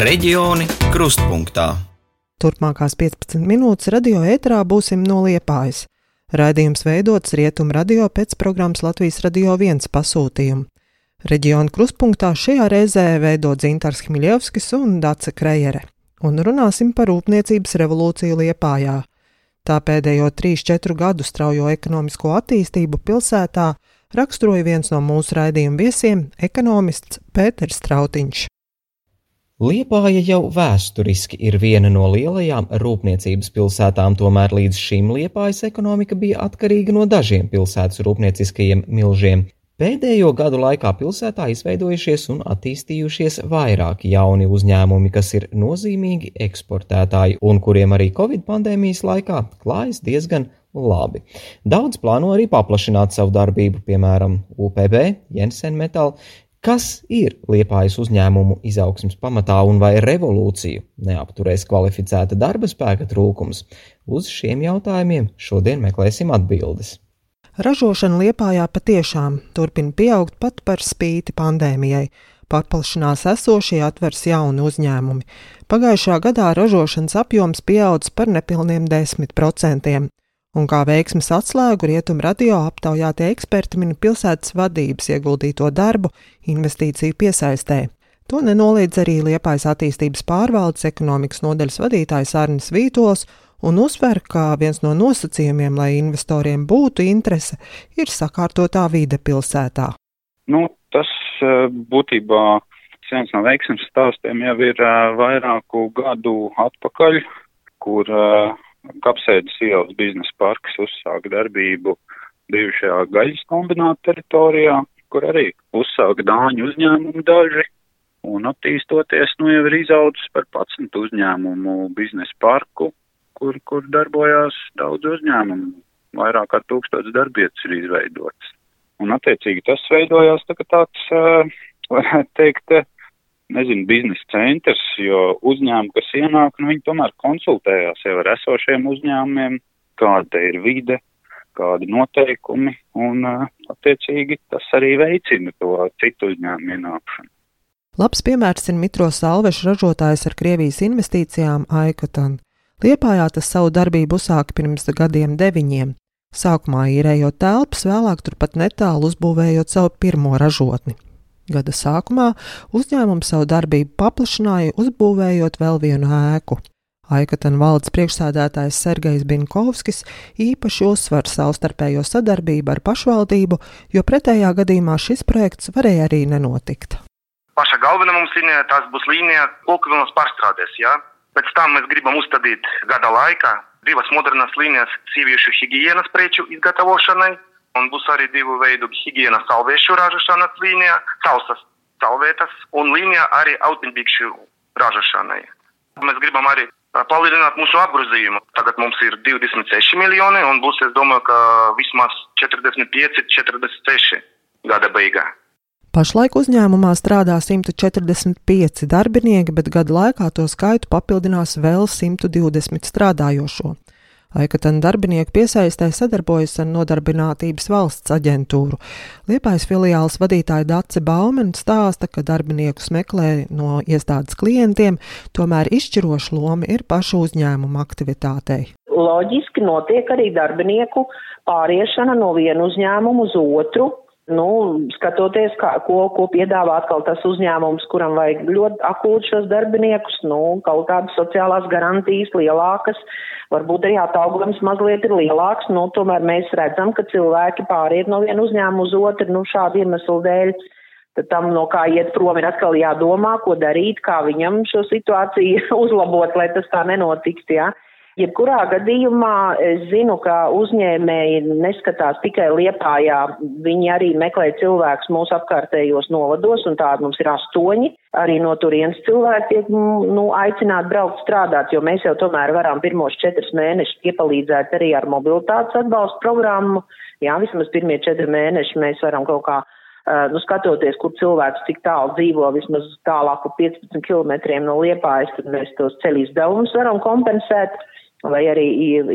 Reģioni krustpunktā. Turpmākās 15 minūtes radio ēterā būsim no Liepājas. Raidījums veidots Rietumu radio pēc programmas Latvijas Radio 1 pasūtījumu. Reģiona krustpunktā šajā reizē veido Dzintars Hmiļevskis un Dace Krejere, un runāsim par rūpniecības revolūciju Liepājā. Tā pēdējo 3-4 gadu straujo ekonomisko attīstību pilsētā raksturoja viens no mūsu raidījuma viesiem - ekonomists Pēters Strautiņš. Liepāja jau vēsturiski ir viena no lielajām rūpniecības pilsētām, tomēr līdz šim Liepājas ekonomika bija atkarīga no dažiem pilsētas rūpnieciskajiem milžiem. Pēdējo gadu laikā pilsētā izveidojušies un attīstījušies vairāki jauni uzņēmumi, kas ir nozīmīgi eksportētāji un kuriem arī Covid pandēmijas laikā klājas diezgan labi. Daudz plāno arī paplašināt savu darbību, piemēram, UPB, Jensen Metal. Kas ir liepājas uzņēmumu izaugsmas pamatā un vai revolūciju neapturēs kvalificēta darba spēka trūkums? Uz šiem jautājumiem šodien meklēsim atbildes. Ražošana Liepājā patiešām turpina pieaugt pat par spīti pandēmijai. Paplašinās esošie atvers jauni uzņēmumi. Pagājušā gadā ražošanas apjoms pieaudzis par nepilniem 10%. Un kā veiksmes atslēgu rietumu radio aptaujātie eksperti min pilsētas vadības ieguldīto darbu investīciju piesaistē. To nenoliedz arī Liepājas attīstības pārvaldes ekonomikas nodaļas vadītājs Arnis Vītols un uzsver, ka viens no nosacījumiem, lai investoriem būtu interese, ir sakārtotā vide pilsētā. Nu, tas eh, būtībā viens no veiksmes stāstiem jau ir eh, vairāku gadu atpakaļ, kur uh, Kapsēdas ielas biznesa parks uzsāka darbību bijušajā gaļas kombināta teritorijā, kur arī uzsāka dāņu uzņēmumu daži, un attīstoties, nu jau ir izaudzis par 11 uzņēmumu biznesa parku, kur, kur darbojās daudz uzņēmumu, vairāk kā tūkstots darbietas ir izveidotas. Un attiecīgi tas veidojās tā, tāds, varētu teikt, nezinu, biznesa centrs, jo uzņēmumi, kas ienāk, nu, viņi tomēr konsultējās jau ar esošiem uzņēmumiem, kāda ir vide, kādi noteikumi, un attiecīgi tas arī veicina to citu uzņēmumu ienākšanu. Labs piemērs ir Mitro Salvešu ražotājs ar Krievijas investīcijām Aikatan. Liepājā tas savu darbību uzsāka pirms gadiem deviņiem. Sākumā īrējot telpas, vēlāk turpat netālu uzbūvējot savu pirmo ražotni. Gada sākumā uzņēmums savu darbību paplašināja, uzbūvējot vēl vienu ēku. Aikatan valdes priekšsādātājs Sergejs Binkovskis īpaši uzsver savstarpējo sadarbību ar pašvaldību, jo pretējā gadījumā šis projekts varēja arī nenotikt. Paša galvenā mums līnija, tas būs līnija Kokvilnas pārstrādēs, jā. Pēc tam mēs gribam uzstādīt gada laikā divas modernas līnijas sieviešu higienas preču izgatavošanai, un būs arī divu veidu higienas salvēšu ražošanas līnija, sausas salvētas un līnija arī autiņbikšu ražošanai. Mēs gribam arī palielināt mūsu apgrozījumu. Tagad mums ir 26 miljoni un būs, es domāju, ka vismaz 45, 46 gada beigā. Pašlaik uzņēmumā strādā 145 darbinieki, bet gada laikā to skaitu papildinās vēl 120 strādājošo. Aikatana darbinieku piesaistē sadarbojas ar Nodarbinātības valsts aģentūru. Liepājas filiāls vadītāja Dace Baumen stāsta, ka darbiniekus meklē no iestādes klientiem, tomēr izšķiroša loma ir pašu uzņēmuma aktivitātei. Loģiski notiek arī darbinieku pāriešana no vienu uzņēmumu uz otru, nu, skatoties, kā, ko, ko piedāvā atkal tas uzņēmums, kuram vajag ļoti akūti šos darbiniekus, nu, kaut kādas sociālās garantijas lielākas, varbūt arī atalgojums mazliet ir lielāks, nu, tomēr mēs redzam, ka cilvēki pāriet no viena uzņēmuma uz otru, nu, šādu iemeslu dēļ. Tad tam, no kā iet prom, ir atkal jādomā, ko darīt, kā viņam šo situāciju uzlabot, lai tas tā nenotiktu, jā. Ja? Jebkurā gadījumā es zinu, ka uzņēmēji neskatās tikai liepājā, viņi arī meklē cilvēkus mūsu apkārtējos novados, un tādi mums ir astoņi. Arī no turienes cilvēki tiek nu, aicināti braukt strādāt, jo mēs jau tomēr varam pirmos četrus mēnešus iepalīdzēt arī ar mobilitātes atbalstu programmu. Jā, vismaz pirmie četri mēneši mēs varam kaut kā nu, skatoties, kur cilvēks cik tālu dzīvo, vismaz tālāk par 15 km no liepājas, tad mēs tos ceļu izdevumus varam kompensēt. vai arī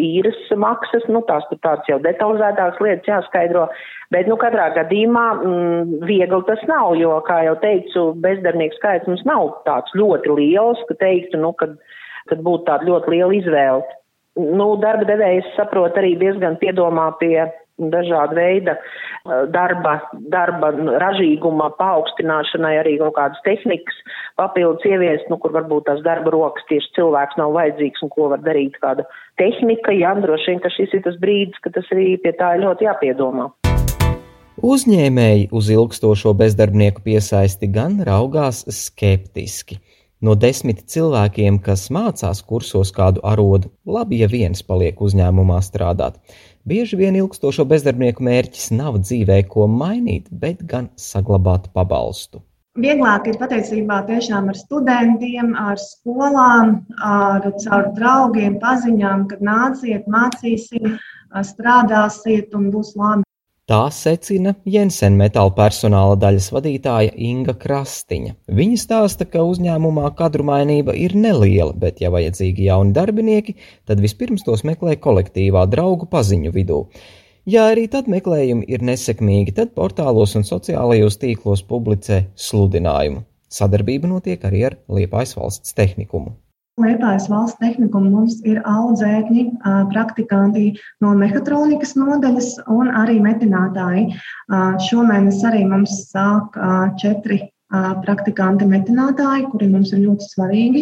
īres maksas, nu tās tur tāds jau detalizētāks lietas jāskaidro, bet nu katrā gadījumā mm, viegli tas nav, jo, kā jau teicu, bezdarbnieku skaits mums nav tāds ļoti liels, ka teiktu, nu, kad, kad būtu tāda ļoti liela izvēle. Nu, darba devējs saprot arī diezgan piedomā pie dažāda veida eh, darba, darba ražīguma paaugstināšanai, arī kaut kādas tehnikas papildus ieviest, nu, kur varbūt tās darba rokas tieši cilvēks nav vajadzīgs un ko var darīt kāda tehnika. Jā, droši vien, ka šis ir tas brīdis, ka tas arī pie tā ir ļoti jāpiedomā. Uzņēmēji uz ilgstošo bezdarbnieku piesaisti gan raugās skeptiski. No desmit cilvēkiem, kas mācās kursos kādu arodu, labi, ja viens paliek uzņēmumā strādāt. Bieži vien ilgstošo bezdarbnieku mērķis nav dzīvē ko mainīt, bet gan saglabāt pabalstu. Vieglāk ir patiesībā tiešām ar studentiem, ar skolām, ar caur draugiem, paziņām, kad nāciet, mācīsim, strādāsiet un būs labi. Tā secina Jensen metāla personāla daļas vadītāja Inga Krastiņa. Viņa stāsta, ka uzņēmumā kadru mainība ir neliela, bet, ja vajadzīgi jauni darbinieki, tad vispirms tos meklē kolektīvā draugu paziņu vidū. Ja arī tad meklējumi ir nesekmīgi, tad portālos un sociālajos tīklos publicē sludinājumu. Sadarbība notiek arī ar Liepājas valsts tehnikumu. Liepājas valsts tehnikuma mums ir audzēkņi, praktikanti no mehatronikas nodaļas un arī metinātāji. Šomēnes arī mums sāk četri praktikanti metinātāji, kuri mums ir ļoti svarīgi.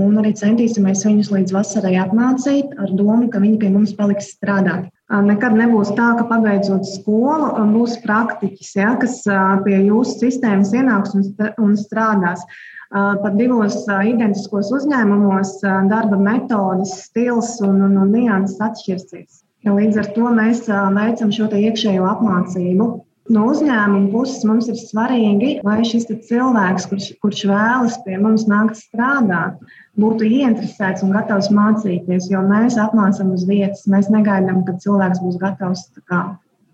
Un arī centīsimies viņus līdz vasarai apmācīt ar domu, ka viņi pie mums paliks strādāt. Nekad nebūs tā, ka pabeidzot skolu, būs praktiķis, ja, kas pie jūsu sistēmas ienāks un strādās. Pat divos identiskos uzņēmumos darba metodas, stils un, un, un nianses atšķirsies. Ja līdz ar to mēs veicam šo iekšējo apmācību. No uzņēmuma puses mums ir svarīgi, lai šis cilvēks, kurš, kurš vēlas pie mums nākt strādāt, būtu ieinteresēts un gatavs mācīties, jo mēs apmācām uz vietas. Mēs negaidām, ka cilvēks būs gatavs kā,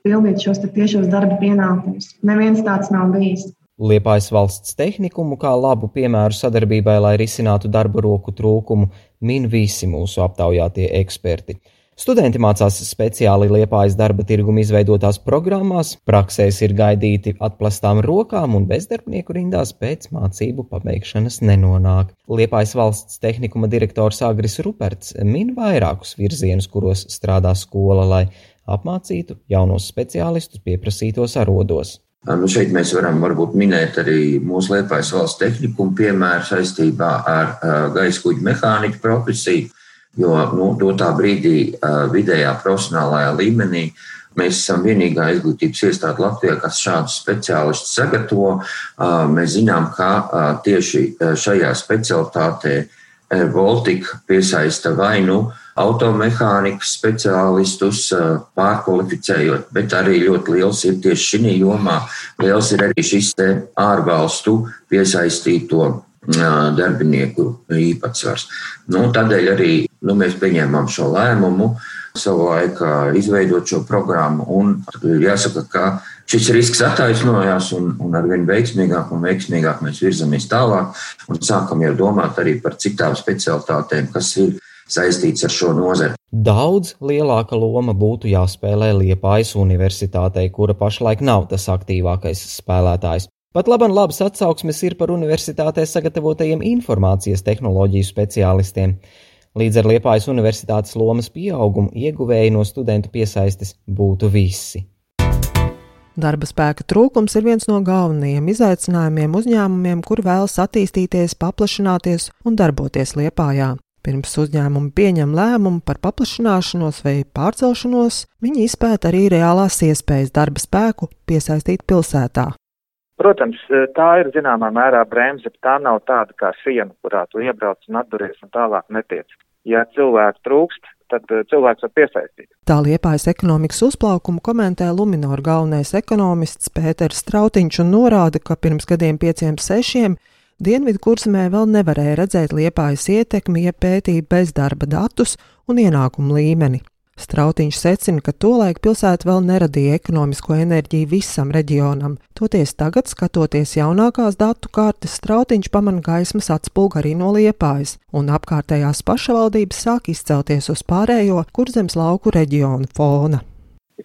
pildīt šos tiešos darba pienākumus. Neviens tāds nav bijis. Liepājas valsts tehnikumu kā labu piemēru sadarbībai, lai risinātu darba roku trūkumu, min visi mūsu aptaujātie eksperti. Studenti mācās speciāli Liepājas darba tirguma izveidotās programmās, praksēs ir gaidīti atplastām rokām un bezdarbnieku rindās pēc mācību pabeigšanas nenonāk. Liepājas valsts tehnikuma direktors Agris Ruperts min vairākus virzienus, kuros strādā skola, lai apmācītu jaunos speciālistus pieprasītos arodos. Nu, šeit mēs varam varbūt minēt arī mūsu Lietuvas valsts tehnikumu piemēru saistībā ar gaisa kuģu mehāniķu profesiju, jo nu, dotā brīdī vidējā profesionālajā līmenī mēs esam vienīgā izglītības iestāde Latvijā, kas šādus speciālistus sagatavo. Mēs zinām, ka tieši šajā specialitātē Baltika piesaista vai nu automehānikas speciālistus, pārkvalificējot, bet arī ļoti liels ir tieši šī jomā. Liels ir arī šis ārvalstu piesaistīto darbinieku īpatsvars. Nu, tādēļ arī nu, mēs pieņēmām šo lēmumu savā laikā izveidot šo programmu. Un jāsaka, ka šis risks attaisnojās un, un arvien veiksmīgāk un veiksmīgāk mēs virzamies tālāk un sākam jau domāt arī par citām specialitātēm, kas ir saistīts ar šo nozari. Daudz lielāka loma būtu jāspēlē Liepājas universitātei, kura pašlaik nav tas aktīvākais spēlētājs. Pat laban labas atsauksmes ir par universitātē sagatavotajiem informācijas tehnoloģiju speciālistiem. Līdz ar Liepājas universitātes lomas pieaugumu ieguvēji no studentu piesaistes būtu visi. Darba spēka trūkums ir viens no galvenajiem izaicinājumiem uzņēmumiem, kur vēlas attīstīties, paplašināties un darboties Liepājā. Pirms uzņēmumi pieņem lēmumu par paplašināšanos vai pārcelšanos, viņi izpēta arī reālās iespējas darba spēku piesaistīt pilsētā. Protams, tā ir zināmā mērā bremze, bet tā nav tāda kā siena, kurā tu iebrauc un atduries un tālāk netiec. Ja cilvēku trūkst, tad eh, cilvēks var piesaistīt. Tā liepājas ekonomikas uzplaukumu komentē Luminor galvenais ekonomists Pēters Strautiņš un norāda, ka pirms gadiem pieciem sešiem Dienvidu kursmē vēl nevarēja redzēt liepājas ietekmi, ja pētīt bezdarba datus un ienākumu līmeni. Strautiņš secina, ka tolaik pilsēta vēl neradīja ekonomisko enerģiju visam reģionam. Toties tagad, skatoties jaunākās datu kartes, Strautiņš pamana gaismas atspulgu arī no liepājas, un apkārtējās pašvaldības sāk izcelties uz pārējo kurzems lauku reģionu fona.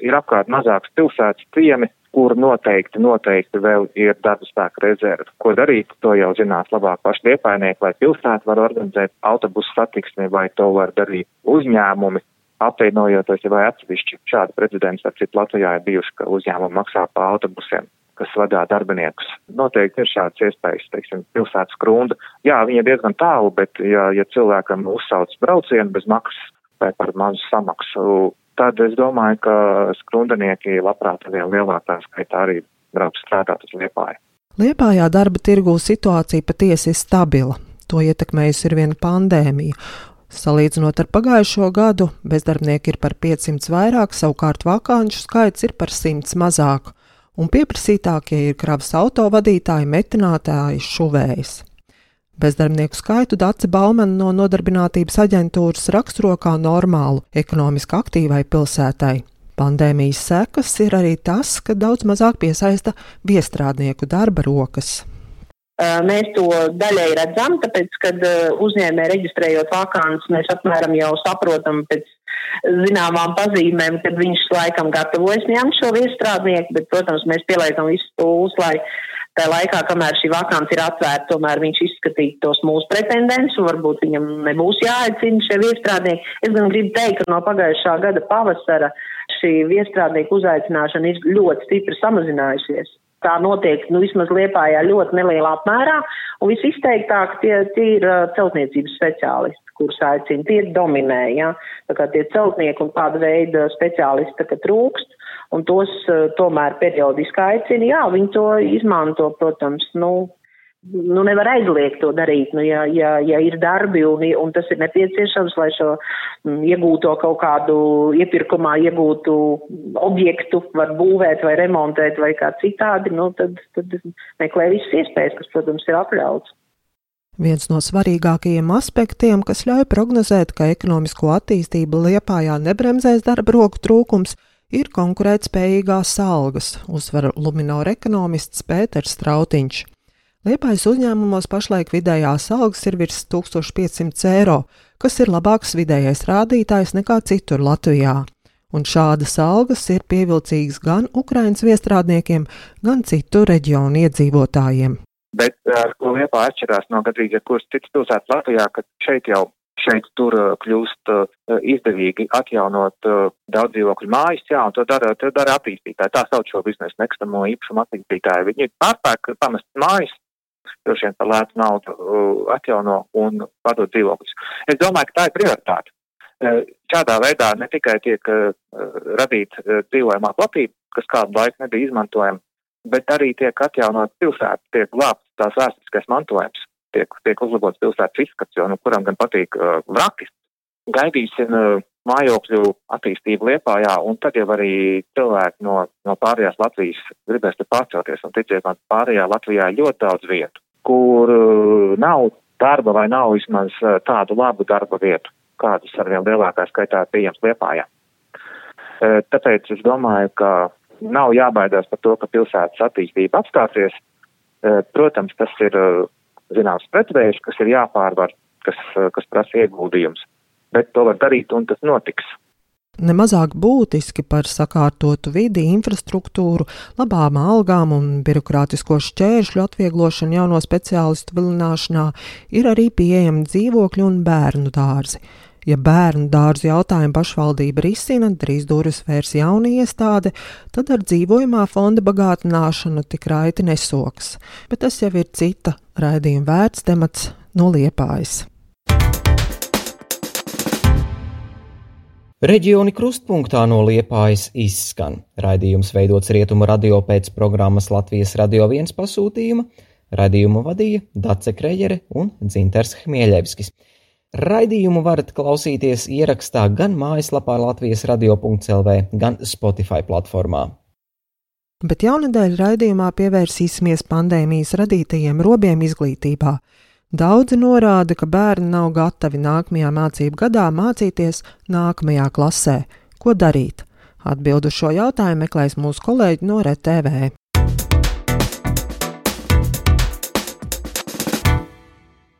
Ir apkārt mazāks pilsētas ciemi, kur noteikti, noteikti vēl ir darba spēka rezerve. Ko darīt, to jau zinās labāk paši liepainieki, vai pilsēta var organizēt autobusu satiksmi, vai to var darīt uzņēmumi, apvienojoties vai atsevišķi. Šādi precedents, ar citu Latvijā ir bijuši, ka uzņēmumi maksā pa autobusiem kas vadā darbiniekus. Noteikti ir šāds iespējas, teiksim, pilsētas krunda. Jā, viņa diezgan tālu, bet ja, ja cilvēkam uzsauc braucienu bez maksas vai par mazu samaksu, tad es domāju, ka skrundanieki labprāt vēl lielākā skaitā arī brauc strādāt uz Liepāju. Liepājā darba tirgū situācija patiesi ir stabila. To ietekmējusi ir viena pandēmija. Salīdzinot ar pagājušo gadu, bezdarbnieki ir par 500 vairāk, savukārt vakāņu skaits ir par 100 mazāk, un pieprasītākie ir kravas autovadītāji, metinātāji, šuvējas. Bezdarbnieku skaitu Dace Baumana no Nodarbinātības aģentūras raksturo kā normālu ekonomiski aktīvai pilsētai. Pandēmijas sekas ir arī tas, ka daudz mazāk piesaista viestrādnieku darba rokas. Mēs to daļai redzam, tāpēc, kad uzņēmē reģistrējot vakāns, mēs apmēram jau saprotam pēc zināmām pazīmēm, kad viņš laikam gatavojas ņemt šo viestrādnieku, bet, protams, mēs pieliekam visus pūles, lai tā laikā, kamēr šī vakants ir atvērta, tomēr viņš izskatītu tos mūsu pretendents, un varbūt viņam nebūs jāaicina šie viestrādnieki. Es gan gribu teikt, ka no pagājušā gada pavasara šī viestrādnieku uzaicināšana ir ļoti stipri samazinājusies. Tā notiek, nu, vismaz Liepājā ļoti nelielā apmērā, un visizteiktāk tie, tie ir celtniecības speciālisti, kurus aicina, tie dominē, ja, tā kā tie celtnieki un kāda veida speciālisti, tā kā trūkst, un tos uh, tomēr periodiski aicina. Jā, viņi to izmanto, protams, nu, nu nevar aizliegt to darīt, nu, ja, ja, ja ir darbi un, un tas ir nepieciešams, lai šo m, iegūto kaut kādu iepirkumā iegūtu objektu var būvēt vai remontēt vai kā citādi, nu, tad, tad meklē visas iespējas, kas, protams, ir atļauts. Viens no svarīgākajiem aspektiem, kas ļauj prognozēt, ka ekonomisko attīstību Liepājā nebremzēs darba roku trūkums, ir konkurētspējīgās algas, uzsver Luminora ekonomists Pēters Strautiņš. Liepājas uzņēmumos pašlaik vidējās algas ir virs 1500 eiro, kas ir labāks vidējais rādītājs nekā citur Latvijā. Un šādas algas ir pievilcīgas gan Ukraiņas viestrādniekiem, gan citu reģionu iedzīvotājiem. Bet ar ko Liepā atšķirās no gandrīz jebkuras citas pilsētas Latvijā, ka šeit jau šeit tur kļūst izdevīgi atjaunot daudz dzīvokļu mājas, jā, un to dara, to dara attīstītāji. Tā sauc šo biznesu nekustamo īpašumu attīstītāji. Viņi pārpērk pamest mājas, droši vien par lētu naudu atjauno un padod dzīvokļus. Es domāju, ka tā ir prioritāte. Šādā veidā ne tikai tiek radīta dzīvojamā platība, kas kādu laiku nebija izmantojama, bet arī tiek atjaunot pilsēta, tiek glābts tās vēsturiskais mantojums tiek, tiek uzlabots pilsētas izskats, jo nu, kuram gan patīk uh, vrakis. Gaidīsim uh, mājokļu attīstību Liepājā, un tad jau arī cilvēki no, no pārējās Latvijas gribēs te pārcelties, un ticiet man, pārējā Latvijā ir ļoti daudz vietu, kur uh, nav darba vai nav vismaz uh, tādu labu darba vietu, kādas ar vien lielākā skaitā pieejams Liepājā. Uh, tāpēc es domāju, ka nav jābaidās par to, ka pilsētas attīstība apstāsies. Protams, tas ir zināms pretvējs, kas ir jāpārvar, kas, kas prasa ieguldījums. Bet to var darīt un tas notiks. Nemazāk būtiski par sakārtotu vidi, infrastruktūru, labām algām un birokrātisko šķēršļu atvieglošanu jauno speciālistu vilināšanā ir arī pieejami dzīvokļi un bērnu dārzi. Ja bērnu dārzu jautājumu pašvaldība risina, drīz durvis vērs jauna iestāde, tad ar dzīvojamā fonda bagātināšanu tik raiti nesoks. Bet tas jau ir cita raidījuma vērts temats no liepājas. Reģioni krustpunktā no Liepājas izskan. Raidījums veidots Rietumu radio pēc programmas Latvijas Radio 1 pasūtījuma. Raidījumu vadīja Dace Krejere un Dzinters Hmieļevskis. Raidījumu varat klausīties ierakstā gan mājaslapā Latvijas radio.clv, gan Spotify platformā. Bet jaunadēļ raidījumā pievērsīsimies pandēmijas radītajiem robiem izglītībā. Daudzi norāda, ka bērni nav gatavi nākamajā mācību gadā mācīties nākamajā klasē, Ko darīt? Atbildu šo jautājumu meklēs mūsu kolēģi no RTV.